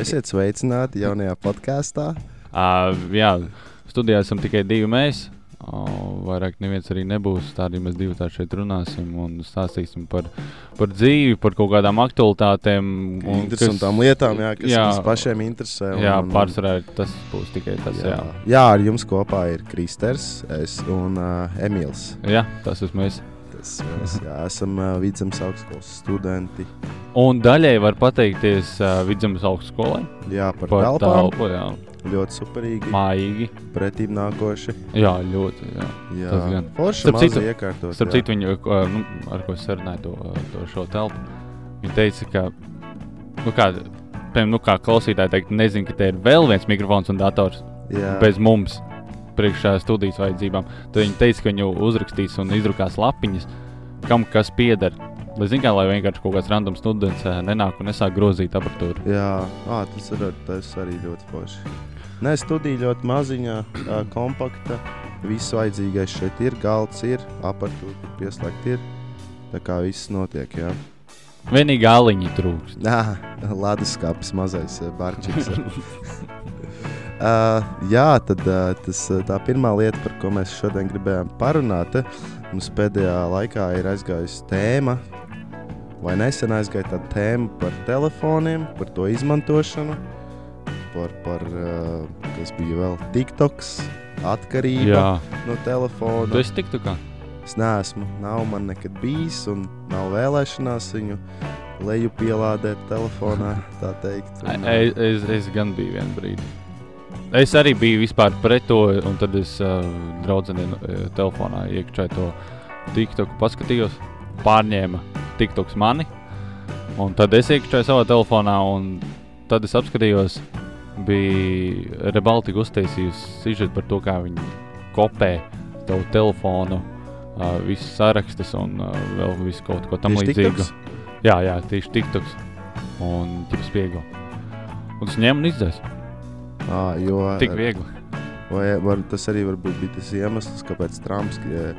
Esiet sveicināti jaunajā podkāstā. Uh, jā, studijā esam tikai divi mēs. Uh, vairāk neviens arī nebūs. Tādēļ mēs divi tā šeit runāsim un stāstīsim par, par dzīvi, par kaut kādām aktualitātēm. Interesantām lietām, jā, kas jā, mums pašiem interesē. un- Jā, pārsvarā tas būs tikai tas. Jā. Jā, jā, ar jums kopā ir Kristers es un uh, Emīls. jā tas esmu es. Tas mēs jā, esam uh, Vidzemes augstskolas studenti. Un daļai var pateikties uh, Vidzemes augstskolai Jā, par, par telpām. telpu. Jā, Ļoti superīgi. mājīgi. Pretīm nākoši. Jā, ļoti. Jā. Jā, Tas gan. Forši Starp citu- iekārtot. Starp citu, viņu, ko, nu, ar ko es sarunāju to, to šo telpu, viņa teica, ka, nu, kā, piemēram, nu, kā klausītāji teikt, nezinu, ka te ir vēl viens mikrofons un dators Jā. bez mums priekšā studijas vajadzībām. Tad viņi teica, ka viņu uzrakstīs un izdrukās lapiņas, kam kas pieder. Lai zinātu, kā, lai vienkārši kaut kāds random students eh, nenāk un nesāk grozīt aparatūru. Jā, à, tas, ir, tas arī ļoti forši. Nē, studija ļoti maziņa, kompakta. Viss vajadzīgais šeit ir. Galds ir, apatūra, kur pieslēgt ir. Tā kā viss notiek. Jā, Vienīgi aliņi trūkst. Nā, Latvijas mazais ā, barčiks. Uh, jā, tad uh, tas, ā, tā pirmā lieta, par ko mēs šodien gribējām parunāt, mums pēdējā laikā ir aizgājusi tēma, vai nesen aizgāja tāda tēma par telefoniem, par to izmantošanu, par, par uh, kas bija vēl TikToks, atkarība Jā, no telefona. tu esi tiktu kā. Es neesmu, nav man nekad bijis, un nav vēlēšanās viņu leju pielādēt telefonā. tā teikt. Un, Es, es, es gan biju vienu brīdi. Es arī biju vispār pret to, un tad es uh, draudzenei uh, telefonā iekšķēju to TikToku, paskatījos, pārņēma TikToks mani, un tad es iekšķēju savā telefonā, un tad es apskatījos, bija Rebaltika uztaisījusi sižetu par to, kā viņi kopē tavu telefonu, uh, visas sarakstus un uh, vēl visu kaut ko tam līdzīgu. Jā, jā, tieši TikToks un ķips spiego. Un tas ņem un izdzēs. Ā, jo, Tik viegli. Vai var, tas arī varbūt bija tas iemesls, kāpēc Trumps eh,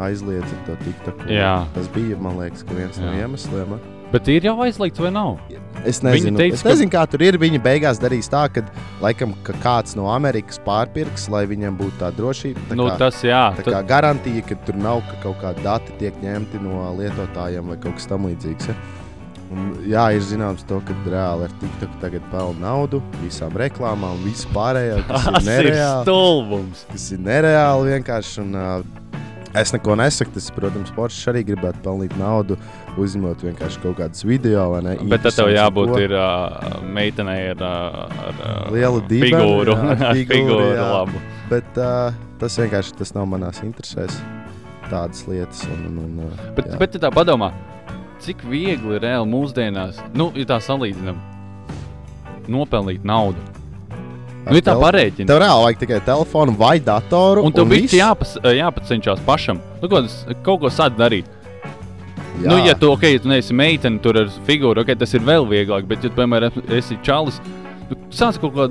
aizliedza to TikToku. Jā. Tas bija, man liekas, ka viens no Jā. iemesliem. Bet ir jau aizliegts vai nav? Es nezinu, teica, es ka- nezinu kā tur ir. Viņi beigās darīs tā, ka, laikam, ka kāds no Amerikas pārpirks, lai viņam būtu tā drošība. Tā nu, kā, tas jā. tā ta- kā garantija, ka tur nav ka kaut kādi dati tiek ņemti no lietotājiem vai kaut kas tamlīdzīgs. Ja? Un, jā, ir zināms, to, ka reāli ar TikTok tagad pelna naudu, visām reklāmām, visu pārējo, Tas ir nereāli. stulbums. Tas ir nereāli vienkārši. Un, uh, es neko nesaku. Tas, protams, Porsche arī gribētu pelnīt naudu, uzņemot vienkārši kaut kādus video. Ne, Bet tad tev jābūt ir, uh, meitenei ar, ar uh, Lielu dibeni, figūru. jā, figūru, figūru jā. labu. Bet uh, tas vienkārši tas nav manās interesēs. Tādas lietas. Un, un, un, uh, Bet, bet tā padomā, cik viegli ir reāli mūsdienās, nu, ja tā salīdzinām, nopelnīt naudu. Ar Nu, ja tā parēķina. Tev reāli vajag tikai telefonu vai datoru. Un tev viss. jāpas, jāpacenšas pašam. Nu, kaut, kaut ko sākt darīt. Jā. Nu, ja tu, okay, ja tu neesi meitene, tur ar figūru, okay, tas ir vēl vieglāk. Bet, ja tu, piemēram, esi čalis, nu, sāc kaut ko.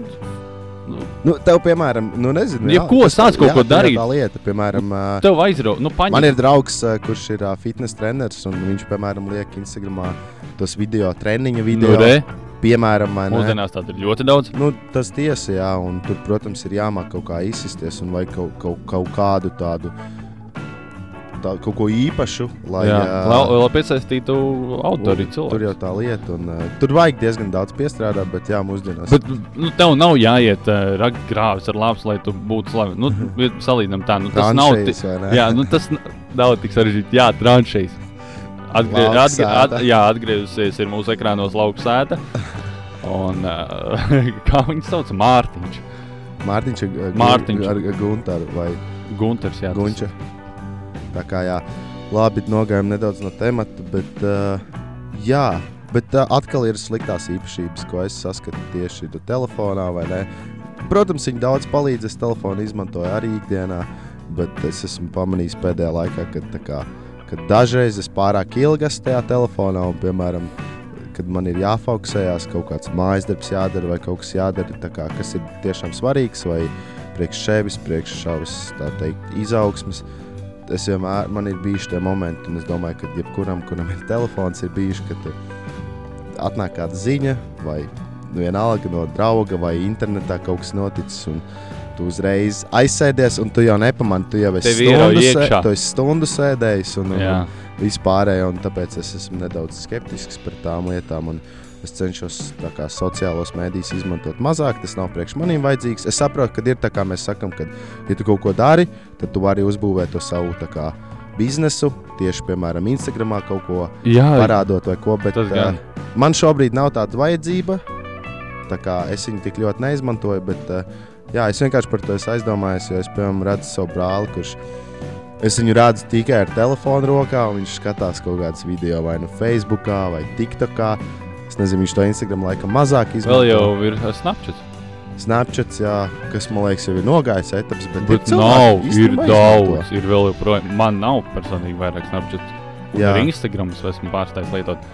Nu, tev, piemēram, nu, nezinu, Jebko tas- sāc kaut jā, ko darīt. Tā lieta, piemēram, uh, Tev aizrauga, nu, paņem. Man ir draugs, kurš ir ā, fitnes treneris, un viņš, piemēram, liek Instagramā tos video, treniņa video. nu, re, piemēram, ne? mūsdienās tāda ir ļoti daudz. Nu, tas tiesa, jā, un tur, protams, ir jāmāk kaut kā izsisties un vai kaut, kaut, kaut kādu tādu. Tā, kaut ko īpašu, lai, Jā, lai, lai piesaistītu autori tur cilvēku. jau tā lieta. Un, uh, tur vajag diezgan daudz piestrādāt, bet jā, mūsdienās. Bet nu, tev nav jāiet uh, raggrāvis ar lāpstu, lai tu būtu slavens. Nu, salīdzinām tā, nu, tas nav tik. Jā, nu, tas nav tik sarežģīti. Jā, tranšējas. Atgrie, atgrie, at, jā, atgriezusies ir mūsu ekrānos lauka sēta. Un, uh, kā viņu sauc? Mārtiņš. Mārtiņš Mārtiņš. ar Gunteru vai Gunters. Jā, tas- Gunča. Tā kā jā, labi, nogājām nedaudz no temata, bet uh, jā, bet uh, atkal ir sliktās īpašības, ko es saskatu tieši telefonā vai ne. Protams, viņi daudz palīdz, es telefonu izmantoju arī ikdienā, bet es esmu pamanījis pēdējā laikā, ka, kā, ka dažreiz es pārāk ilgi esmu tajā telefonā un, piemēram, kad man ir jāfokusējās, kaut kāds mājas darbs jādara vai kaut kas jādara, kā, kas ir tiešām svarīgs vai priekš sevis, priekš savas, teikt, izaugsmes. Es vienmēr, man ir bijuši tie momenti, un es domāju, ka jebkuram, kuram ir telefons, ir bijuši, ka tu atnāk kāda ziņa vai vienalga no drauga vai internetā kaut kas noticis. Un, Tu uzreiz aizsēdies, un tu jau nepamani, tu jau esi stundu, sē, tu esi stundu sēdējis. Un, un, un vispārējo, tāpēc es esmu nedaudz skeptisks par tām lietām. un Es cenšos kā, sociālos mēdījus izmantot mazāk. Tas nav priekš maniem vajadzīgs. Es saprotu, ka ir tā kā mēs sakām, ka, ja tu kaut ko dari, tad tu vari uzbūvēt to savu kā, biznesu. Tieši, piemēram, Instagramā kaut ko Jā, parādot vai ko. Bet, uh, man šobrīd nav tāda vajadzība. Tā kā es viņu tik ļoti neizmantoju, bet uh, jā, es vienkārši par to esmu aizdomājies. Jo es, piemēram, redzu savu brāli, kurš es viņu redzu tikai ar telefonu rokā, un viņš skatās kaut kādas video vai nu Facebook, vai TikTokā. Es nezinu, viņš to Instagram laikam mazāk izmanto. vēl jau ir uh, Snapchat. Snapchats, jā, kas man liekas, jau ir nogājis etapas, bet, Bet ir nav, cilvēki ir īstenībā daudz, izmanto. ir vēl joprojām. Man nav personīgi vairāk Snapchat. Un Jā. Arī Instagram es esmu pārstājis lietot.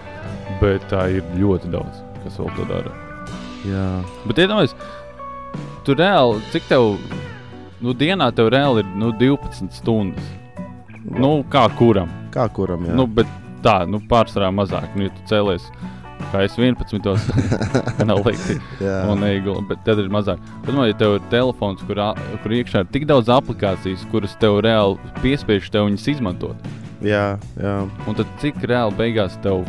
Bet tā ir ļoti daudz, kas vēl to dara. Jā. Bet iedomājieties, tu reāli, cik tev, nu, dienā tev reāli ir nu, 12 stundas. Nu, kā kuram? Kā kuram? Jā. Nu, bet tā, nu, pārsvarā mazāk. Nu, ja tu cēlies, kā es 11. nav likti. jā. Un neigli, bet tad ir mazāk. Man, ja tev ir telefons, kur, kur iekšā ir tik daudz aplikācijas, kuras tev reāli piespiež tev viņas izmantot, jā, jā. un tad cik reāli beigās tev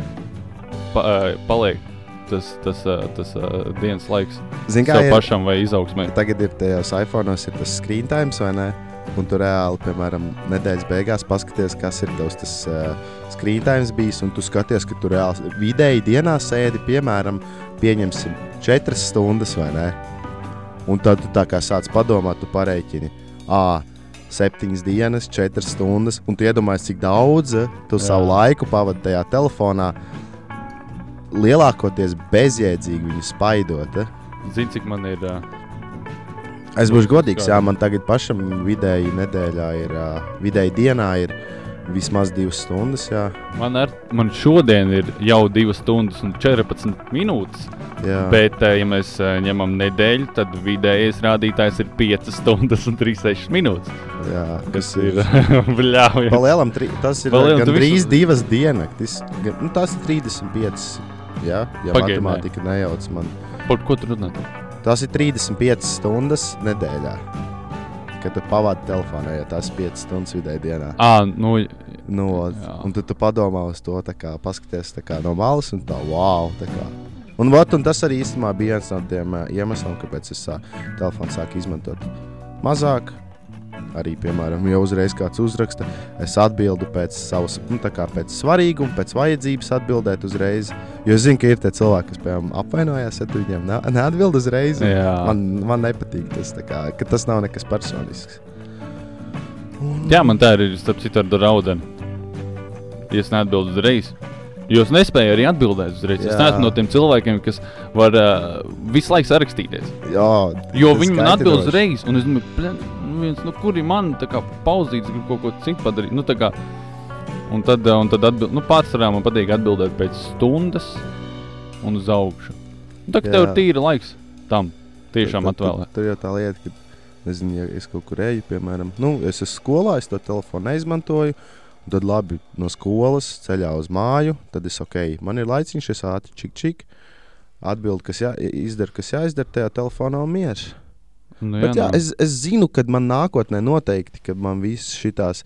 pa, ā, paliek tas, tas, ā, tas ā, dienas laiks Zini, kā ir, pašam vai izaugsmē? tagad ir tajos iPhone, ir tas screen time, vai ne? Un tu reāli, piemēram, nedēļas beigās paskaties, kas ir tavs tas uh, time bijis. Un tu skaties, ka tu reāli vidēji dienā sēdi, piemēram, pieņemsim 4 stundas, vai ne? Un tad tu tā kā sāc padomāt, tu pareiķini. À, Septiņas dienas, četras stundas, un tu iedomājies, cik daudz eh, tu Jā. savu laiku pavadi tajā telefonā. Lielākoties bezjēdzīgi viņu spaidot. Eh? Zini, cik man ir. ā, Es būšu godīgs, jā, man tagad pašam vidēji nedēļā ir, vidēji dienā ir vismaz divas stundas. Jā, Man, ar, man šodien ir jau 2 stundas un 14 minūtes. jā. Bet, ja mēs ņemam nedēļu, tad vidējais rādītājs ir 5 stundas un 36 minūtes. jā Kas ir ir? bļauj. Palielam, tri, tas ir Palielam, gandrīz visu- divas dienas. Nu, tas ir 35. Jā, ja Pagaid, matemātika nejauc man. Par ko tu runā? Tas ir 35 stundas nedēļā. Kad tu pavadi telefonā, ja tas ir 5 stundas vidēji dienā. Ah, nu, Nu, Jā. un tad tu padomā uz to, tā kā, paskaties tā kā, no malas, un tā, wow! Tā kā. un, vat, un tas arī īstenībā bija viens no tiem uh, iemesliem, kāpēc es uh, telefonu sāku izmantot mazāk. Arī, piemēram, ja uzreiz kāds uzraksta, es atbildu pēc savas, nu, tā kā pēc svarīguma, pēc vajadzības atbildēt uzreiz. Jo es zinu, ka ir tie cilvēki, kas, piemēram, apvainojās, ja tu viņiem ne, neatbild uzreiz. un. Man, man nepatīk tas, kā, ka tas nav nekas personisks. jā, man tā ir starp citu ar raudeni. Ja es neatbildu uzreiz. Jo es nespēju arī atbildēt uzreiz. Jā. Es neesmu no tiem cilvēkiem, kas var uh, visu laiku sarakstīties. Jā, Jo viņi man atbild uzreiz, un es domāju, "Bļa, nu viens, nu, kur ir man kā pauzīts, grib kaut ko citu padarīt. Nu, kā, un tad, uh, un tad atbild, nu, pārsvarā man patīk atbildēt pēc stundas un uz augšu. Nu, tā kā tev ir tīra laiks tam tiešām atvēlēt. Tur jau tā lieta, ka, nezinu, ja es kaut kur eju, piemēram, nu, es esmu skolā, es to telefonu neizmantoju. un Tad labi no skolas ceļā uz māju, tad es ok, man ir laiciņš, es ātri čik čik. Atbildi, kas jā, izdara, kas jāizdara tajā telefonā un miers. Nu, Bet, jā, nu. es, es zinu, ka man nākotnē noteikti, ka man visas šīs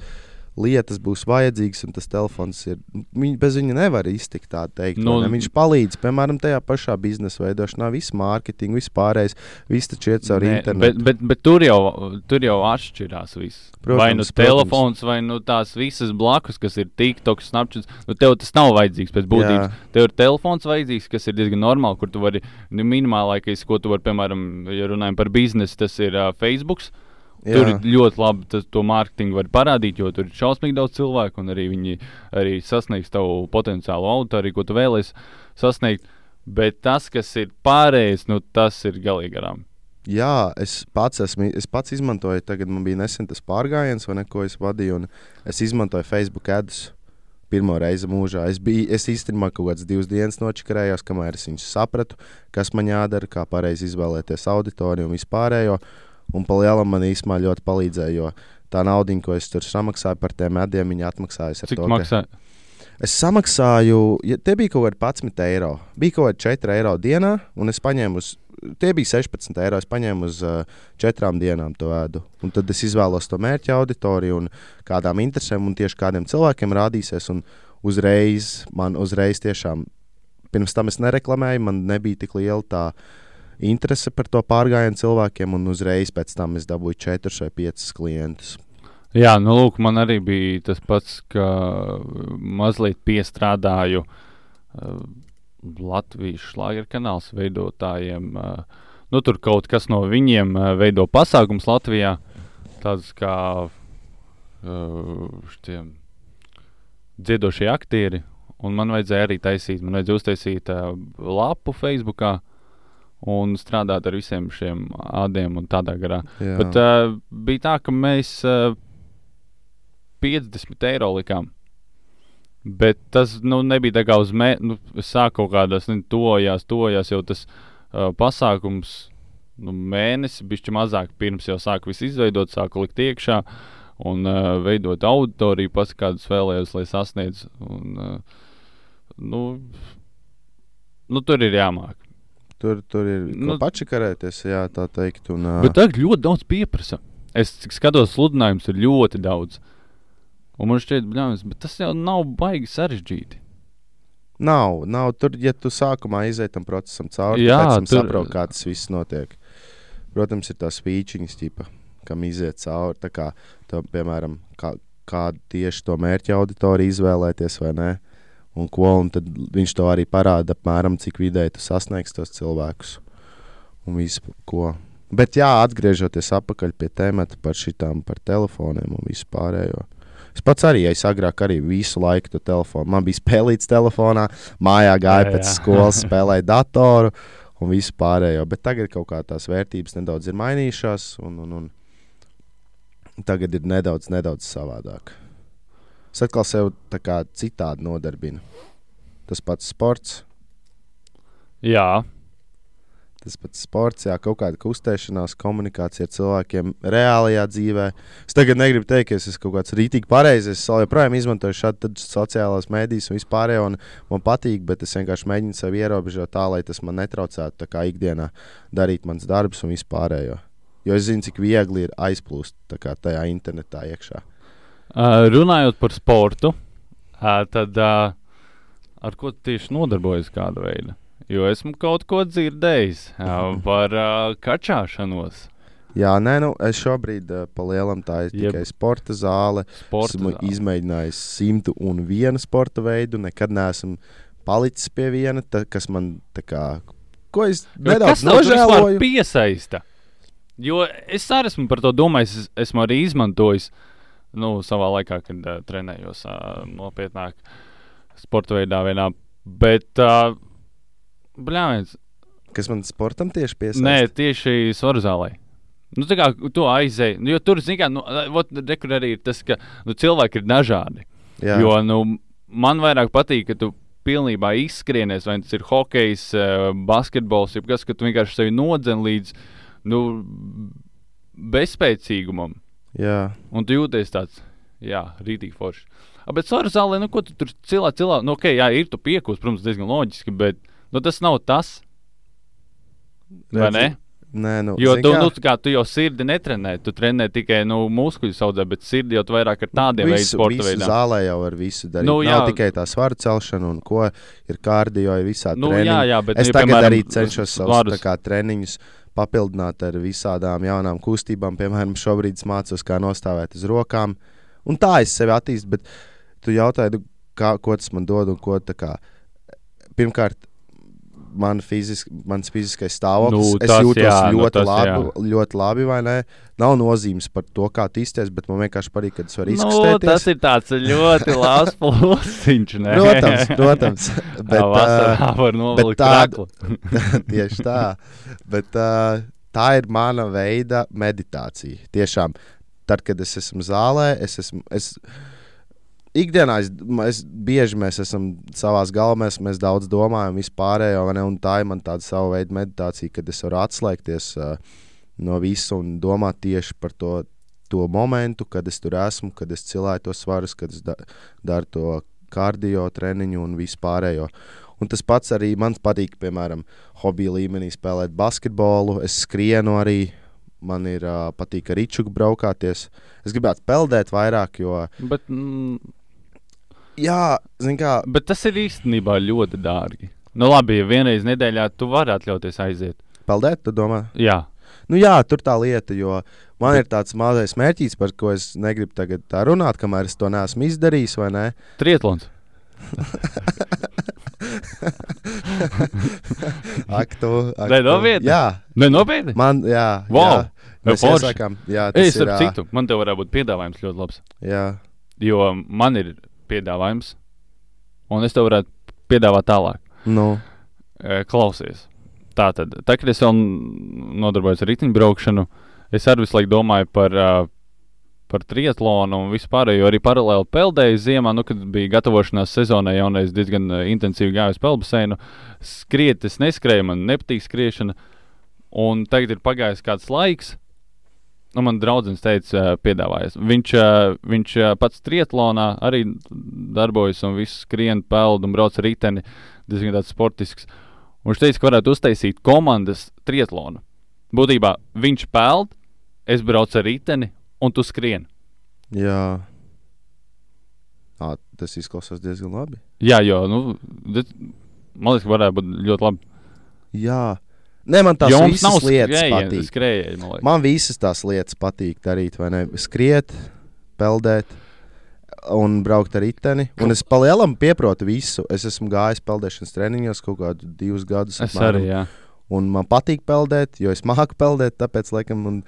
lietas būs vajadzīgas, un tas telefons ir. Viņ, bez viņa nevar iztikt, tā teikt. Nu, Nu, viņš palīdz, piemēram, tajā pašā biznesa veidošanā, visu mārketingu, visu pārējais, viss taču iet caur internetu. Bet, bet, bet tur, jau, tur jau atšķirās viss. Protams, vai nu protams. telefons, vai nu tās visas blakus, kas ir TikTok, Snapchat. Nu, tev tas nav vajadzīgs pēc būtības. Jā. Tev ir telefons vajadzīgs, kas ir diezgan normāli, kur tu vari nu, minimālākais, ko tu vari, piemēram, ja runājam par biznesu, tas ir uh, Facebook. Jā. Tur ir ļoti labi tas, to mārketingu var parādīt, jo tur ir šausmīgi daudz cilvēku, un arī viņi arī sasniegs tavu potenciālu auditoriju, ko tu vēlēsies sasniegt. Bet tas, kas ir pārējais, nu, tas ir galīgi garām. Jā, es pats, esmu, es pats izmantoju, tagad man bija nesen tas pārgājiens, vai ne, ko es vadīju, un es izmantoju Facebook adus. Pirmo reizi mūžā. Es, biju, es īstenībā kaut kādas divas dienas nočakarējos, kamēr es sapratu, kas man jādara, kā pareizi izvēlēties auditoriju un vispārējo. Un palielam man īstenībā ļoti palīdzēja, jo tā nauda, ko es tur samaksāju par tiem mediem, viņi atmaksājas ar Cik to, maksā? Es samaksāju, ja tie bija kaut kādi 11 eiro. Bija kaut kādi 4 eiro dienā, un es paņēmu uz, tie bija 16 eiro. Es paņēmu uz uh, četrām dienām to ēdu. Un tad es izvēlos to mērķa auditoriju un kādām interesēm un tieši kādiem cilvēkiem rādīsies. Un uzreiz, man uzreiz tiešām, pirms tam es nereklamēju, man nebija tik liela tā interese par to pārgājienu cilvēkiem, un uzreiz pēc tam es dabūju 4 vai 5 klientus. Jā, nu, lūk, man arī bija tas pats, ka mazliet piestrādāju uh, Latvijas šlāgeru kanāls veidotājiem. Uh, nu, tur kaut kas no viņiem uh, veido pasākums Latvijā, tāds kā uh, dziedošie aktieri. Un man vajadzēja arī taisīt, man vajadzēja uztaisīt uh, lapu Facebookā un strādāt ar visiem šiem ādiem un tādā garā. Jā. Bet uh, bija tā, ka mēs uh, 50 eiro likām. Bet tas nu, nebija tā kā uz mēneša. Nu, es sāku kaut kādas, ne, tojās, tojās jau tas uh, pasākums. Nu, mēnesi bija mazāk, pirms jau sāku visu izveidot, sāku likt iekšā un uh, veidot auditoriju, pats kādus vēlējos, lai sasniegtu. Uh, nu, nu, tur ir jāmāk. Tur, tur ir Nu, nu, pačikarēties, jā, tā teikt. Un, ā, Bet tagad ļoti daudz pieprasa. Es skatos, sludinājums ir ļoti daudz. Un man šķiet, bļāvis, bet tas jau nav baigi sarežģīti. Nav, nav tur, ja tu sākumā iziet tam procesam cauri, tad tam tur- saproti, kā tas viss notiek. Protams, ir tās vīčiņas, ķipa, kam iziet cauri. Tā kā, to, piemēram, kā, kādu tieši to mērķa auditoriju izvēlēties vai nē. Un, ko, un tad viņš to arī parāda, apmēram, cik vidēji tu sasniegsi tos cilvēkus. Un visu, ko. Bet, jā, atgriežoties atpakaļ pie temata par šitām, par telefoniem un visu pārējo. Es pats arī, ja es agrāk arī visu laiku to telefonu, man bija spēlīts telefonā, mājā gāja Jā, pēc jā. skolas, spēlēja datoru un visu pārējo. Bet tagad kaut kā tās vērtības nedaudz ir mainījušās, un, un, un tagad ir nedaudz, nedaudz savādāk. Es atkal sev tā kā citādi nodarbinu. Tas pats sports, Jā, tas pats sports, jā, kaut kāda kustēšanās, komunikācija ar cilvēkiem reālajā dzīvē. Es tagad negribu teikt, ka es esmu kaut kāds rītīgi pareizs. Es joprojām izmantoju šādu sociālās mēdīs un vispārējo, un man patīk, bet es vienkārši mēģinu sev ierobežot tā, lai tas man netraucētu ikdienā darīt mans darbs un vispārējo. Jo es zinu, cik viegli ir aizplūst tajā internetā iekšā. Uh, runājot par sportu, uh, tad uh, ar ko tieši nodarbojas kāda veida? Jo esmu kaut ko dzirdējis uh, par uh, kačāšanos. Jā, nē, nu, es šobrīd uh, pa lielam tā ir Jeb- tikai sporta zāle. Sporta Esmu zāle. izmēģinājis 101 sporta veidu, nekad neesmu palicis pie viena, ta, kas man tā kā. Ko es nedaudz nožēloju? Piesaista. Jo es arī esmu par to domājis. Es esmu arī izmantojis nu, savā laikā, kad uh, trenējos uh, nopietnāk sporta veidā. Vienā. Bet, uh, bļāviens, Kas man sportam tieši piesaista? nē, tieši svaru zālē. Nu, tā kā tu aizēji, nu, jo tur, zini, kā, nu, kur arī ir tas, ka nu, cilvēki ir dažādi. Jā, Jo nu, man vairāk patīk, ka tu pilnībā izskrienies, vai tas ir hokejs, basketbols, jeb kas, ka tu vienkārši sevi nodzen līdz nu, bezspēcīgumam. Jā. Un tu jūties tāds, jā, rītīgi forši. A, bet svaru zālē, nu, ko tu tur cilvēki, cilvēki, nu, ok, jā, ir tu piekūs, protams, diezgan loģiski, bet nu, tas nav tas. Vai Redzi, ne? Nē, nu, Jo tu, kā, nu, kā, tu jau sirdi netrenē, tu trenē tikai nu, muskuļu audzē, bet sirdi jau vairāk ar tādiem veidiem sporta veidiem. zālē jau var visu darīt. Nu, Nu, jā. Nav tikai tā svaru celšana, un ko ir kārdio, ir visādi Nu, treniņi. jā, jā, bet Es ja, tagad piemēram, arī cenšos savus treniņus papildināt ar visādām jaunām kustībām. Piemēram, šobrīd es mācos, kā nostāvēt uz rokām. Un tā es sevi attīstu. Bet tu jautāji, nu, kā, ko tas man dod un ko tā kā. Pirmkārt, man fizisk, mans fiziskais stāvoklis. Nu, es tas jūtos jā, nu, ļoti, tas labi, jā. ļoti labi, vai ne? Nav nozīmes par to, kā tu izties, bet man vienkārši patīk, ka es varu Nu, izkustēties. tas ir tāds ļoti labs plusiņš. Protams, protams. Bet, vasarā uh, var nolikt tādu- tieši tā. Bet, uh, tā ir mana veida meditācija. Tiešām, tad, kad es esmu zālē, es esmu. Es, Ikdienā es, es bieži mēs esam savā galvā, mēs daudz domājam, vispārējo, un tā ir man tāda sava veida meditācija, kad es varu atslēgties uh, no visa un domāt tieši par to, to momentu, kad es tur esmu, kad es cilāju tos svarus, kad es da, daru to kardio treniņu un vispārējo. Un tas pats arī man patīk, piemēram, hobija līmenī spēlēt basketbolu. Es skrienu arī, man ir uh, patīk ar rīčuku braukāties. Es gribētu peldēt vairāk, jo, Bet, mm, jā, zin kā, bet tas ir īstenībā ļoti dārgi. Nu, labi, ja vienreiz nedēļā tu vari atļauties aiziet. peldēt, tu domā? Jā, Nu, jā, tur tā lieta, jo man ir tāds mazais mērķis, par ko es negribu tagad tā runāt, kamēr es to neesmu izdarījis, vai ne? Trietlons. Ak, tu, ak, Nē, nopietni? Jā, Nē, nopietni. man, jā, Wow! jā. Mēs forši. iesākām, jā, tas Es ir, citu, man te varētu būt piedāvājums ļoti labs. jā, Jo man ir piedāvājums, un es tev varētu piedāvāt tālāk. nu, E, Klausies. Tā tad, tā, kad es vēl nodarbojos ar riteņbraukšanu, es arī visu laiku domāju par, ā, par triatlonu un vispār, jo arī paralēli peldēju ziemā, nu, kad bija gatavošanās sezonai, jau es diezgan intensīvi gāju uz peldbaseinu. Skriet, es neskrēju, man nepatīk skriešana, un tagad ir pagājis kāds laiks. Nu, man draugs teica, piedāvājas. Viņš, viņš pats triatlonā arī darbojas un visu skrien, peld un brauc ar riteni. Diezgan tāds sportisks. Un viņš teica, ka varētu uztaisīt komandas triatlonu. Būtībā viņš peld, es braucu ar riteni, un tu skrien. jā. Ā, tas izklausās diezgan labi. Jā, jo, nu, man liekas, ka varētu būt ļoti labi. Jā, Nē, man tās Jo mums visas lietas skrējieni- patīk. skrējieni, man liekas. Man visas tās lietas patīk darīt, vai ne? Skriet, peldēt. Un braukt ar riteni. Un es palielam pieprotu visu. Es esmu gājis peldēšanas treniņos kaut kādus divus gadus. Es apmēram. arī, jā. Un man patīk peldēt, jo es māku peldēt, tāpēc, laikam, un,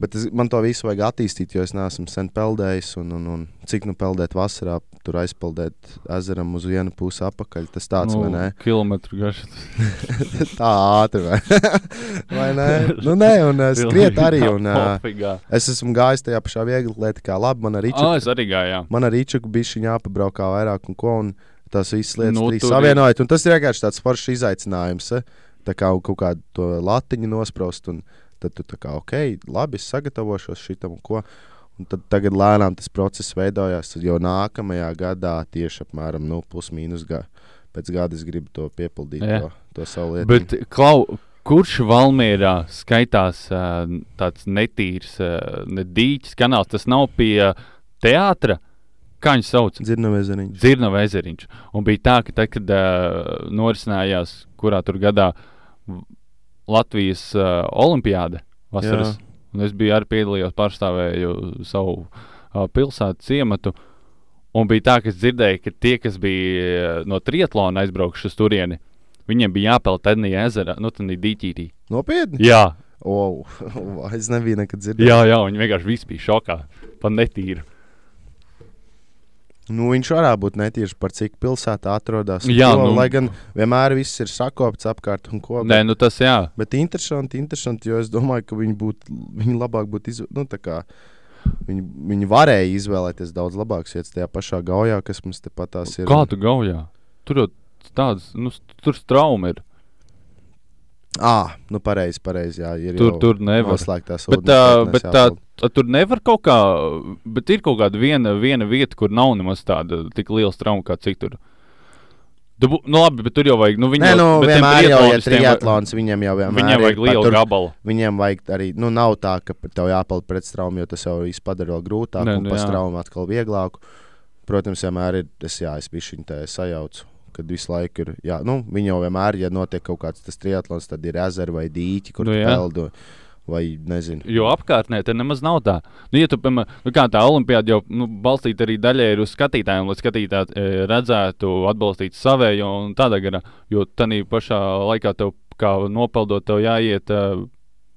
bet es, man to visu vajag attīstīt, jo es neesmu sen peldējis. Un, un, un cik nu peldēt vasarā, tur aizpeldēt ezeram uz vienu pusi apakaļ. Tas tāds, nu, ne? Kilometru garš. Tā ātri, vai, vai ne? Nu, nē, un uh, skriet arī. Un, uh, es esmu gājis tajā pašā viegli lietikā. Labi, man arī Ā, es arī gāju, jā. Man arī bija jāpabraukā vairāk un ko. Un tās visas lietas Nu, ir- savienojot. Un tas ir vienkārši tāds foršs izaicinājums. eh? Tā kā kaut kādu to latiņu nospraust. Un tad tu tā kā ok, labi, es sagatavošos šitam un ko. Un tad tagad lēnām tas process veidojās. Jau nākamajā gadā tieši apmēram nu, plus-mínus gadu. Pēc gada es gribu to piepildīt, Jā. to, to savu lietu. Bet, Klau, kurš Valmērā skaitās tāds netīrs, uh, ne dīķis kanāls? Tas nav pie teātra. Kā viņš sauc? Dzirnavēzeriņš. Dzirnava ezeriņš. Un bija tā, ka tad, kad uh, norisinājās, kurā tur gadā Latvijas uh, olimpiāde vasaras, Jā. un es biju arī piedalījos, pārstāvēju savu uh, pilsētu ciematu. Un bija tā, ka es dzirdēju, ka tie, kas bija uh, no triatlona aizbraukuši uz turieni, viņiem bija jāpeld Tednija ezerā, nu, tad dīķītī. Nopietni? Jā, Oh, es nebiju nekad dzirdējis. jā, jā, viņi vienkārši bija šokā. Pat netīri. Nu, viņš varētu būt netīrs par cik pilsētā atrodas. Jā, ko, nu- lai gan vienmēr viss ir sakopts apkārt un ko. Nē, nu tas jā. Bet interesanti, interesanti, jo es domāju, ka viņi, būt, viņi labāk būtu izvēlējušies. Nu, viņi, viņi varēja izvēlēties daudz labākas vietas tajā pašā gaujā, kas mums tepat ir. Kā tu gaujā? Tur jau tādas, nu, tur straumi ir. Ah, nu pareizi, pareizi. Jā, ir Tur, tur nevar. noslēgtās Bet, tā, vietnēs bet tā, tā, tur nevar kaut kā, bet ir kaut kāda viena, viena vieta, kur nav nemaz tāda tik liela trauma kā citur. Tu, bū- nu, labi, bet tur jau vajag. Nu, Nē, nu, vienmēr jau ir triatlons, viņiem jau vienmēr Viņiem vajag lielu tur- gabalu. Viņiem vajag arī, nu, nav tā, ka tev jāpeld pret straumu, jo tas jau viss padara vēl grūtāk, Nē, un nu, jā. straumu atkal vieglāku. Protams, vienmēr ir tas, jā, es biju šim te sajaucu, kad visu laiku ir, jā, nu, viņi jau vienmēr, ja notiek kaut kāds tas triatlons, tad ir ezeri vai dīķi, kur Nu, peldu, vai nezinu. Jo apkārtnē te nemaz nav tā. Nu, ja tu, piemēram, nu, kā tā olimpiāda jau nu, balstīta arī daļai uz skatītājiem, lai skatītāji e, redzētu, atbalstītu savējo un tādā garā. Jo tādā pašā laikā tev, kā nopeldot, tev jāiet uh,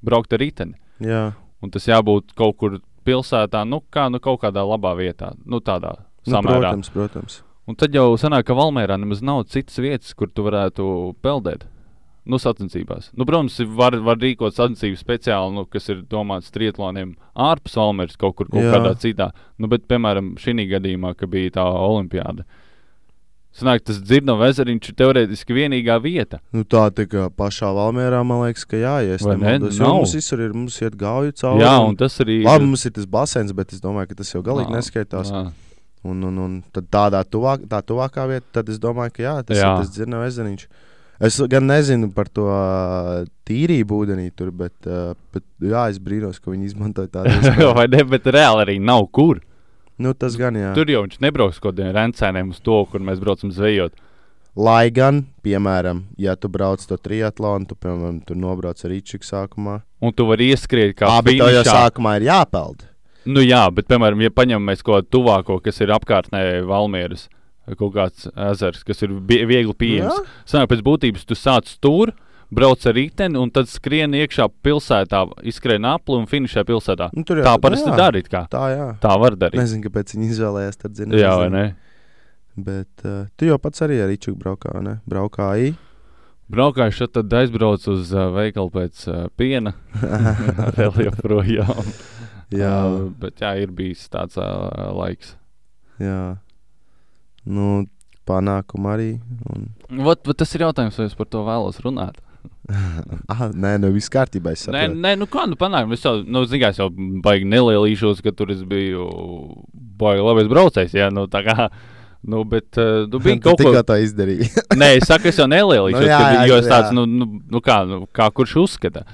braukt ar riteni. Jā, Un tas jābūt kaut kur pilsētā, nu, kā, nu kaut kādā labā vietā, nu, tādā nu, samērā. protams, protams. Un tad jau sanāk, ka Valmērā nemaz nav citas vietas, kur tu varētu peldēt. Nu, sacensībās. Nu, protams, var, var rīkot sacensības speciāli, nu, kas ir domāts triatloniem ārpus Valmēras, kaut kur kaut Jā. kādā citā. Nu, bet, piemēram, šī gadījumā, kad bija tā olimpiāda. Sanāk, tas dzirnavs ezeriņš ir teorētiski vienīgā vieta. Nu, tā kā pašā Valmērā, man liekas, ka jā, ja es ne? nemaldos, Nav. mums visur ir, mums iet gauju cauri. Jā, un- tas arī Labi, mums ir tas basēns, bet es domāju, ka tas jau galīgi neskaitās. nā. Un, un, un tādā tuvāk, tā tuvākā vieta, tad es domāju, ka jā, tas Jā. ir tas dzirnavs ezeriņš. Es gan nezinu par to tīrību ūdenī tur, bet, bet jā, es brīnos, ka viņi izmantoja tādu iespēju. Vai ne? Bet reāli arī nav kur. nu, tas gan jā. Tur jau viņš nebrauks kaut kādiem rencēniem uz to, kur mēs braucam zvejot. Lai gan, piemēram, ja tu brauc to triatlonu, tu, piemēram, tur nobrauc ar rīču sākumā. Un tu vari ieskriet kā bet tev jau sākumā ir jāpeld. Nu jā, bet, piemēram, ja paņemamies kaut kādu tuvāko, kas ir apkārtnē Valmieras, kaut kāds ezers, kas ir viegli pieejams. Sanāk, pēc būtības tu sāc tur, brauc ar riteni un tad skrien iekšā pilsētā, izskrien apli un finišē pilsētā. Nu, jau Tā nu parasti jā, dara. Tā, jā. Tā var darīt. Nezinu, kāpēc viņi izvēlējās tādu zinu. Jā, vai ne? Bet uh, tu jau pats arī ar rīču braukā, ne? Braukāji. Braukāju šeit, tad aizbraucu uz uh, veikalu pēc uh, piena. Vēl joprojām. Jā, Uh, bet jā, ir bijis tāds uh, laiks. jā. Nu, panākumu arī. Un... Vat, vat tas ir jautājums, vai es par to vēlos runāt. ah, nē, nu viss kārtībā. Nē, nē, nu kā nu panākt? Es jau, nu, zinu, es jau baigi nelielīšos, ka tur es biju baigi labais braucējs. Jā, nu, tā kā. Nu, bet uh, nu, bija kaut tikko ko. to izdarīji. Nē, es saku, es jau nelielīšos, Nu, jā, jā, jo es jā. tāds, nu, nu, nu, kā, nu, kā kurš uzskata.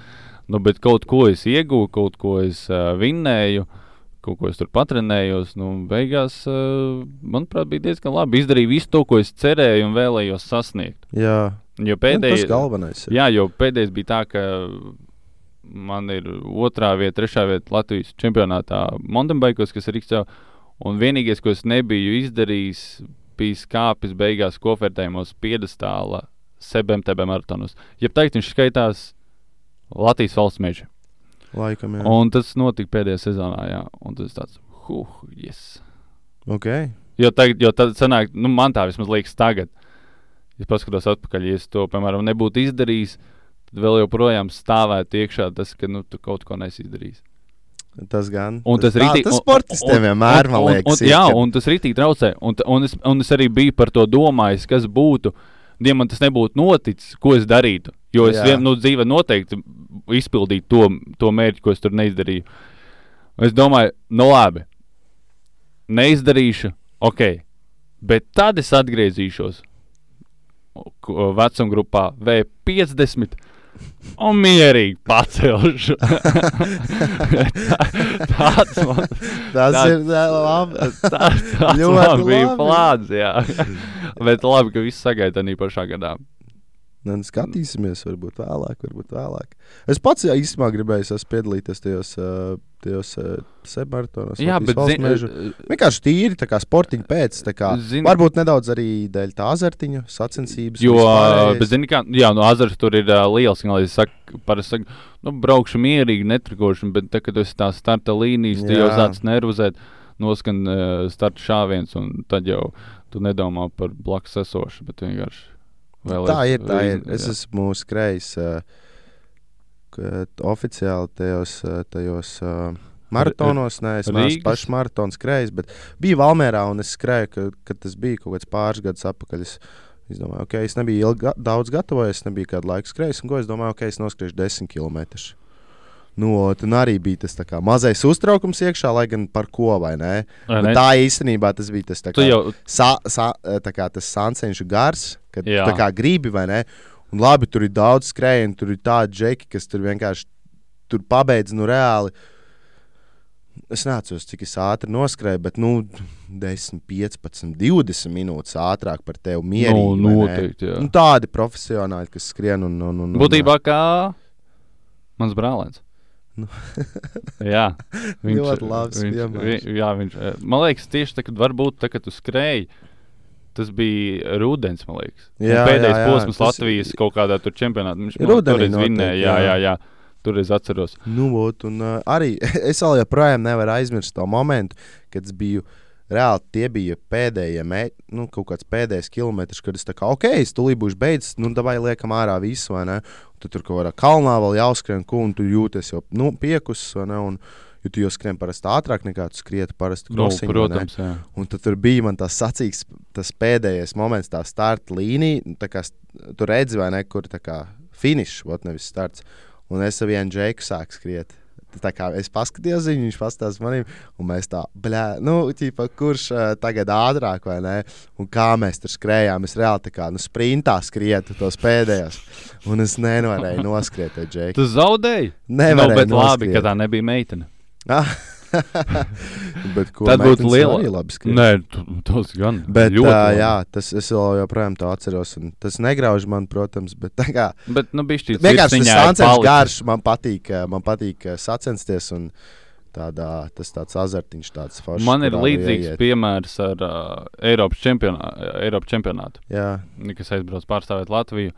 Nu, bet kaut ko es ieguvu, kaut ko es uh, vinnēju, kaut ko es tur patrenējos. Nu, beigās, uh, manuprāt, bija diezgan labi. Izdarīju visu to, ko es cerēju un vēlējos sasniegt. jā, Jo nu, tas pēdējais, galvenais. ir. Jā, jo pēdējais bija tā, ka man ir otrā vieta, trešā vieta Latvijas čempionātā Montenbaikos, kas ir Rīgstā. Un vienīgais, ko es nebiju izdarījis, bija skāpis beigās kofertējumos piedestāla SBMTB maratonos. Ja teikt, viņš skaitās Latvijas valsts meža. Laikam, jā. Un tas notika pēdējā sezonā, jā. Un tas tāds, huh, yes. Okay. Jo, tagad, jo tad sanāk, nu, man tā vismaz liekas tagad. Ja paskatos atpakaļ, ja es to, piemēram, nebūtu izdarījis, tad vēl joprojām stāvētu iekšā tas, ka nu, tu kaut ko nesi izdarījis. Tas gan. Un tas tā, rītī- tas un- sportistiem un- vienmēr, un- man un- liekas, un, ir, jā, un tas rītīgi traucē. Un, un, es, un es arī biju par to domājis, kas būtu, ja man tas nebūtu noticis, ko es darītu. Jo es Jā. vien, nu, dzīvē noteikti izpildītu to, to mērķi, ko es tur neizdarīju. Es domāju, nu labi, neizdarīšu, ok, bet tad es atgriezīšos ko- vecuma grupā V50. Un mierīgi pacelšu. Tāds man, Tas tā- ir labi. tā, tāds Ļoti labi. plāns. Jā. Bet labi, ka viss sagaida arī pašā gadā. Nu, skatīsimies, varbūt vēlāk, varbūt vēlāk. Es pats jā, īstenībā gribēju es piedalīties tajos, uh, tajos uh, sebmaratonos. Jā, bet zin, Vienkārši tīri tā kā sportiņa pēc. Kā, Zini- varbūt nedaudz arī dēļ tā azartiņa sacensības. Jo, bet, zini, kā, jā, no azars tur ir uh, liels. Kā es saku, parasti saku, nu, braukšu mierīgi, netrikošu, bet tad, kad esi tā starta līnijas, tu jau sāc nervozēt, noskan uh, starta šāviens, un tad jau tu nedomā par blakus esošu, bet vienkārši. Vēlies Tā ir. Tā ir. Es jā. esmu skrējis uh, oficiāli tajos, tajos uh, maratonos. Nē, es neesmu pašs maratons skrējis, bet biju Valmērā un es skrēju, ka, kad tas bija kaut kāds pāris gadus atpakaļ. Es, Es domāju, ok, es nebiju ilgi, daudz gatavojies, es nebiju kādu laiku skrējis, un ko es domāju, ok, es noskriešu 10 km. Nu, un arī bija tas kā mazais uztraukums iekšā, lai gan par ko vai ne? tā īstenībā tas bija tas, tā Tu kā, jau sa, sa, tā kā tas sancenšu gars, kad Jā. tā kā gribi vai ne. Un labi, tur ir daudz skrējienu, tur ir tādi džeki, kas tur vienkārši tur pabeidz nu reāli. Es neatceros, cik es ātri noskrēju, bet nu, 10, 15, 20 minūtes ātrāk par tevi mierīgi. nu, vai ne? noteikti. Nu, tādi profesionāļi, kas skrien un. un, un Būtībā kā mans brālēns. Nu. jā, Ļoti labs viņš, vi, jā, viņš, eh, man liekas, tieši tā, kad varbūt tā, kad tu skrēji, tas bija rudens, man liekas. Un Jā, pēdējais jā, jā, posms tas Latvijas kaut kādā tur čempionātā. Viņš Rudenī vinnēja, jā, jā. jā. Tur es atceros. Nu, ot, un, uh, arī es vēl joprojām nevaru aizmirst to momentu, kad es biju. Reāli tie bija pēdējie, mē, nu, kaut kāds pēdējais kilometrs, kad es tā kā, ok, es tulīt būšu beidzis, nu, vai liekam ārā visu, vai ne? Tad tur kaut kādā kalnā vēl jāskrien, ko, un tu jūties jau nu, piekusis, vai ne? Un, jo tu jau skrien parasti ātrāk nekā tu skrieti parasti Nu, krosiņu, vai ne? protams, jā. Un tad tur bija man tas sacīks, tas pēdējais moments, tā starta līnija. nu, tā kā Tur redzi, vai ne, kur tā kā finišs, vot nevis starts. Un es ar vienu džeku sāku skriet. Tā kā es paskatījos viņu, viņš pastāstīja manim, un mēs tā, blē, nu, ķipa, kurš uh, tagad ātrāk vai ne? Un kā mēs tur skrējām, es reāli tā kā, nu, sprintā skrietu tos pēdējos, un es nevarēju noskriet, Džeki. Tu zaudēji? Nevarēju nu, bet labi, noskriet. ka tā nebija meitene. Bet ko Tad būtu meitenes liela- skriet. Nē, tu, tas gan. Bet, ļoti uh, jā, tas es vēl joprojām to atceros. Tas negrauž man, protams, bet tā kā Bet, nu, bišķi vienkārši tas palicis. garš. Man patīk, man patīk sacensties. un Tādā, tas tāds azartiņš, tāds foršs. Man ir līdzīgs ieiet. piemērs ar uh, Eiropas, čempionā, Eiropas čempionātu, Jā, kas aizbrauc pārstāvēt Latviju.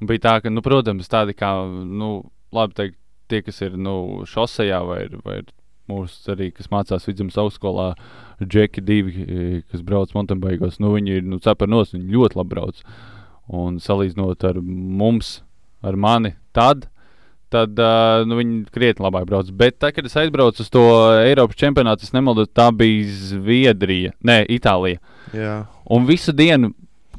Un bija tā, ka, nu, protams, tādi kā, nu, labi teikt, tie, kas ir nu, šosejā vai, vai mūsu arī, kas mācās vidzemes augstskolā, Džeki divi, eh, kas brauc mountainbikos, nu, viņi ir, nu, cepernos, viņi ļoti labi brauc. Un salīdzinot ar mums, ar mani, tad, tad uh, nu, viņi krietni labāk brauc. Bet, tā, kad es aizbraucu uz to Eiropas čempionātu, es nemaldos, tā bija Zviedrija, nē, Itālija. jā. Un visu dienu,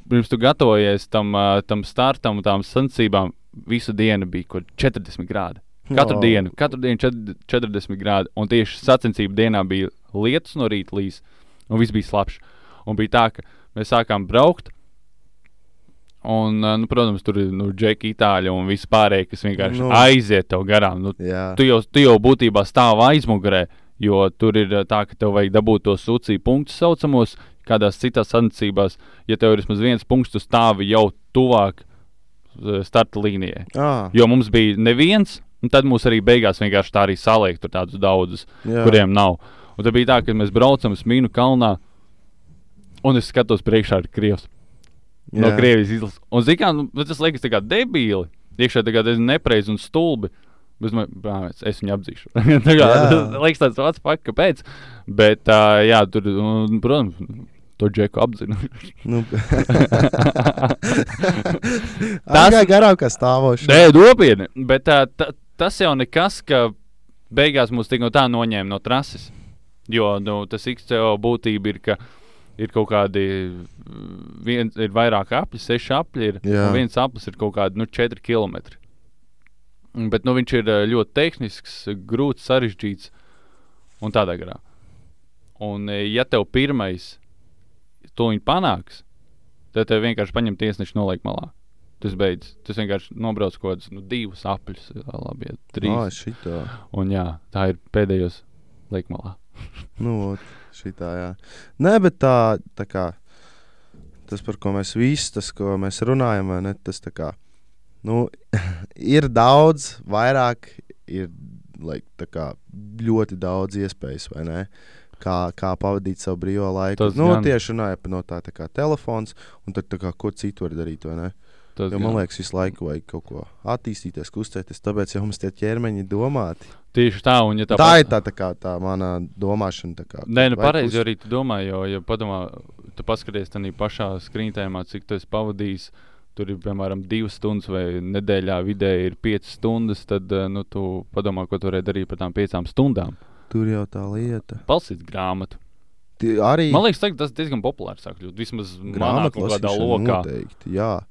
pirms tu gatavojies tam, uh, tam startam, un tām sacensībām, visu dienu bija kaut kādi 40 grādi. Katru O. oh. dienu, katru dienu četr- 40 grādi. Un tieši sacensību dienā bija lietus no rīta līdz, un viss bija slapjš. Un bija tā, ka mēs sākām braukt. Un, uh, nu, protams, tur ir nu, džeki, itāļi un viss pārējie, kas vienkārši Nu. aiziet tev garām. Nu, jā. tu, jau, tu jau būtībā stāv aizmugurē, jo tur ir uh, tā, ka tev vajag dabūt tos sucīju punktus saucamos. Kādās citās sacensībās, ja tev ir vismaz viens punkts, tu stāvi jau tuvāk uh, starta līnijai. Ah, Jo mums bija neviens, un tad mums arī beigās vienkārši tā arī saliek tur tādus daudzus, jā. kuriem nav. Un tad bija tā, ka mēs braucam uz Mīnu kalnā, un es skatos priekšā ar Krievijas. No. Krievijas izlases. Un zini, kā nu, bet tas liekas tā kā debīli. Iekšā tā kā diezgan nepareizi un stulbi. Man, bāc, es viņu apzīšu. tā kā, tas liekas tāds pats, pak, kāpēc. Bet, uh, jā, tur, un, protams, to džeku apzinu. Nu. Tas- ir garām kā stāvošs. Nē, nopietni. Bet uh, ta, tas jau nekas, ka beigās mūs tik no tā noņēma no trases. Jo nu, tas XCO būtība ir, ka ir kaut kādi, mm, viens, ir vairāk apli, seši apli, ir, Jā. un viens aplis ir kaut kādi nu, 4 km. Bet nu, viņš ir ā, ļoti tehnisks, grūts, sarežģīts un tādā garā. Un, ā, ja tev pirmais to panāks, tad tev vienkārši paņem tiesneši noliek malā. Tas beidzas. Tas vienkārši nobrauc kaut kādus nu, divus apļus, labi, ja, trīs. Oh, šitā. Un jā, tā ir pēdējos liekmalā. Nu, šitā, jā. Nē, bet tā, tā kā tas, par ko mēs visi, tas, ko mēs runājam, ne, tas tā kā, nu, ir daudz, vairāk, ir like, tā kā, ļoti daudz iespējas, vai ne? Kā, kā pavadīt savu brīvo laiku. Tas nu, gan. tieši runājot no tā, tā kā telefons, un tad tā kā, ko citu var darīt, vai ne? Tas, Jo, man liekas, visu laiku vajag kaut ko attīstīties, kustēties, tāpēc jau mums tie ķermeņi domāti. tieši tā, un ja Tā, tā, tā ir tā, tā, kā, tā mana domāšana. Tā kā, Nē, nu pareizi kust- arī tu domā, jo, ja padomā, tu paskaties tādā pašā skrīntēmā, cik tu esi pavadījis. Tur ir piemēram divas stundas, vai nedēļā vidēji ir piecas stundas. Tad eh, nu, tu padomā, ko tu varēji darīt par tām piecām stundām. Tur jau tā lieta. Palsīt grāmatu. Arī Man liekas, tas diezgan populārs kļūt. Vismaz manā kaut kādā lokā. Noteikti, jā.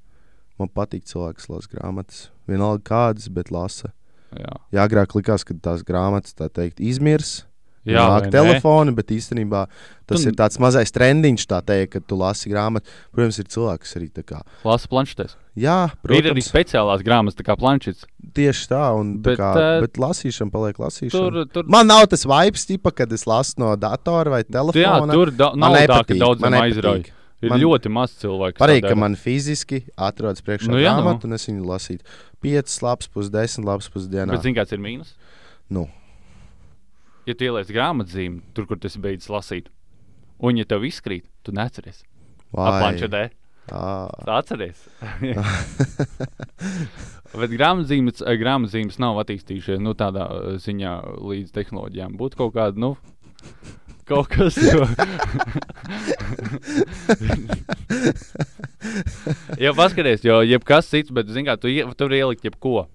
Man patīk cilvēki, kas lasa grāmatas. Vienalga kādas, bet lasa. Jā, Jā, agrāk likās, ka tās grāmatas, tā teikt, izmirs. jā nāk telefoni, bet īstenībā tas Tu- ir tāds mazais trendiņš, tā teikt, kad tu lasi grāmatu. Protams, ir cilvēki, kas arī tā kā. Lasa planšetēs. Jā, Ir arī protams, speciālās grāmatas, tā kā planšets. tieši tā, un tā Bet, kā, eh, bet lasīšana paliek lasīšana. Tur, tur, Man nav tas vibes, tipa, kad es lasu no datora vai jā, telefona. tur da, nav tā, ka daudziem man aizrauj. Ir Man- ļoti maz cilvēku. Pareizi, tā ka man fiziski atrodas priekšā Nu nu, jā, nu. grāmata, un es viņu lasītu 5 lapas, pus 10 lapas pusdienā. Bet zini, kāds ir mīnus? Nu. Ja tu ieliec grāmatzīmi, tur, kur tas beidzas lasīt, un ja tev izkrīt, tu neatceries. Aplančetē. Ā, Tu atceries. Bet grāmatzīmes, eh, grāmatzīmes nav attīstījušies nu, tādā eh, ziņā līdz tehnoloģijām. Būtu kaut kāda, nu, kaut kas. Jo... ja paskaties, jo jebkas cits, bet, zini, kā tu tur ielikt jebko.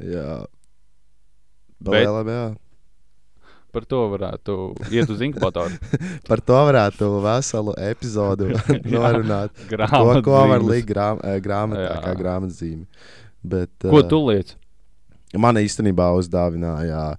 jā. Bet- Palielam, jā. Par to varētu iet uz inkubatoru. Par to varētu veselu epizodu norunāt. To, ko var Grāmatzīmes. likt grām, eh, grāmatā, kā grāmatzīme. Bet, Ko eh, tu liec? Man īstenībā uzdāvināja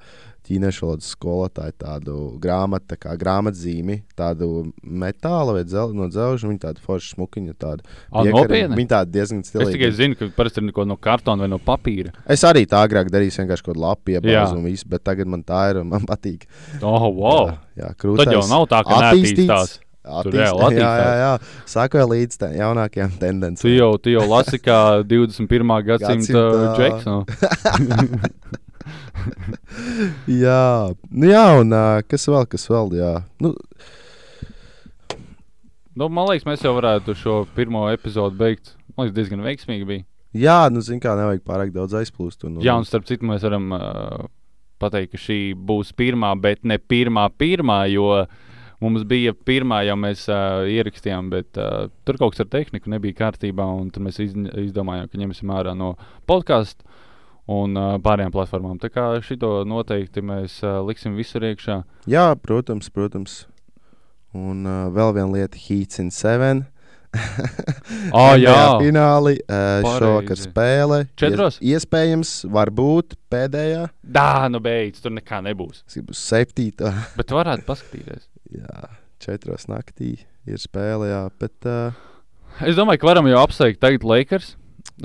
ķīniešu valodas skolotāju tādu grāmatu, tā kā grāmatzīmi, tādu metāla vai dzel, no dzelža. Viņa tāda forša smukiņa, tāda nopietni? Viņa tāda diezgan Es tikai stilīga. zinu, ka parasti ir no kartona vai no papīra. Es arī tā agrāk darīju, vienkārši kaut kādu lapu iebāzu un visu, bet tagad man tā ir un man patīk. Oh, wow! Jā, jā krūtais. Tad jau nav tā, ka neattīstās. Attīst, reāli jā, jā, jā. Sakoja līdz tādām jaunākajām Tu tendencēm. jau, tu jau lasi kā 21. gadsimta Gadsimta- džeks. No? Jā, nu, jā un kas vēl, kas vēl, jā. Nu, Nu, man liekas, mēs jau varētu šo pirmo epizodu beigt. Man liekas, diezgan veiksmīgi bija. jā, nu, zin kā, nevajag pārāk daudz aizplūst. Un, un, Jā, un starp citu, mēs varam uh, pateikt, ka šī būs pirmā, bet ne pirmā, pirmā, jo mums bija pirmā, jau mēs uh, ierakstījām, bet uh, tur kaut kas ar tehniku nebija kārtībā, un tad mēs iz, izdomājām, ka ņemsim ārā no podkāstu un uh, pārējām platformām. Tā kā šito noteikti mēs uh, liksim visur iekšā. jā, protams, protams. Un uh, vēl viena lieta, Heats in Seven. NBA jā. Fināli, uh, šovakar spēle. Četros? Ies, iespējams, varbūt pēdējā. Dā, nu beidz, tur nekā nebūs. Tas būs septītā. Bet tu varētu paskatīties. Jā, četros naktī ir spēle, jā. Bet, uh, Es domāju, ka varam jau apsveikt tagad Lakers.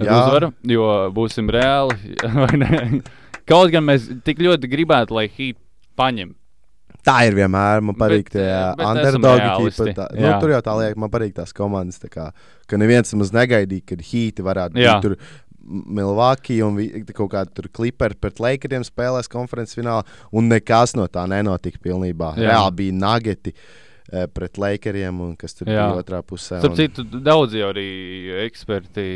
Uzvaru, jo būsim reāli. Kaut gan mēs tik ļoti gribētu, lai Heat paņem. Tā ir vienmēr. Man patīk tie eh, underdogi. tā- Nu, tur jau tā liek, man patīk tās komandas. Tā kā, ka neviens maz negaidīja, kad Hīti varētu Jā. būt tur. Milvākī un kaut kāda tur kliperi pret Lakeriem spēlēs konferences finālā, un nekas no tā nenotika pilnībā. Jā. Reāli bija nageti eh, pret Lakeriem, un kas tur Jā. bija otrā pusē. Starp un- citu, daudzi arī eksperti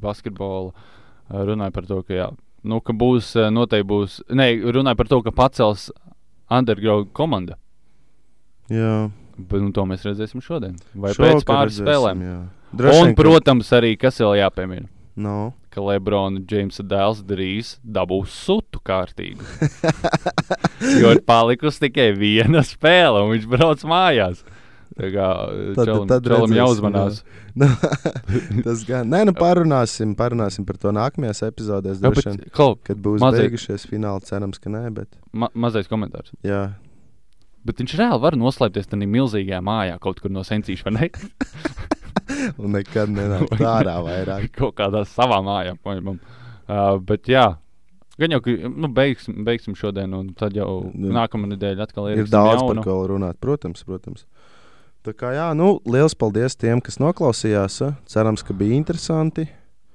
basketbola eh, runāja par to, ka, jā, nu, ka būs eh, noteikti būs. Nē, runāja par to, ka pacels underground komanda. Jā, Bet nu, to mēs redzēsim šodien. Vai Šovakar pēc pāris redzēsim, spēlēm. jā. Droši Un, protams, arī kas vēl jāpiemina. No. Ka Lebrona Džeimsa dēls drīz dabūs sutu kārtīgu. jo ir palikusi tikai viena spēle, un viņš brauc mājās. Tā kā redzēsim, jāuzmanās. Nu, tas gan. Nē, nu parunāsim, parunāsim par to nākamajās epizodēs. Jā, bet, vien, klau, Kad būs mazliet- beigušies fināli, cerams, ka nē, bet ma mazais komentārs. jā. Bet viņš reāli var noslēpties tajā milzīgajā mājā kaut kur no sencīša, vai ne? Un nekad nenāk ārā vairāk. kaut kādā savā mājā. Paņemam. Uh, bet jā, gan jau, ka nu, beigsim, beigsim šodien, un tad jau Nu, nākamā nedēļa atkal Ir ir daudz par ko runāt, protams, protams. Tā kā jā, nu, liels paldies tiem, kas noklausījās. eh. Cerams, ka bija interesanti.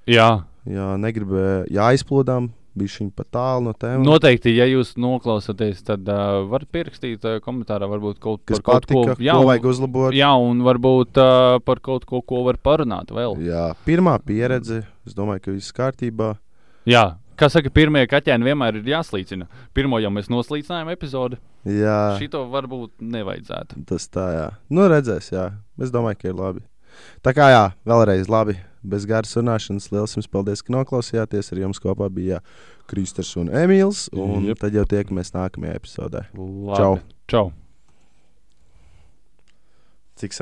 Jā, Jā, negribēju, jāizplūdām, bija šī pat tālu no tēmas. Noteikti, ja jūs noklausāties, tad uh, varat pierakstīt uh, komentārā, varbūt kaut, kas par kaut patika, ko ko, ko vajag uzlabot. Jā, un varbūt uh, par kaut ko, ko var parunāt vēl. Jā, pirmā pieredze. Es domāju, ka viss kārtībā. Jā, kā saka, pirmie kaķēni vienmēr ir jāslīcina. Pirmo jau mēs noslīcinājām epizodi. Jā, Šito varbūt nevajadzētu. tas tā, jā. Nu, redzēs, jā. Es domāju, ka ir labi. Tā kā jā, vēlreiz labi. Bez garas runāšanas, liels jums paldies, ka noklausījāties. Ar jums kopā bija Kristers un Emīls. Un Jep. tad jau tiekamies nākamajā epizodē. Labi. Čau. Čau.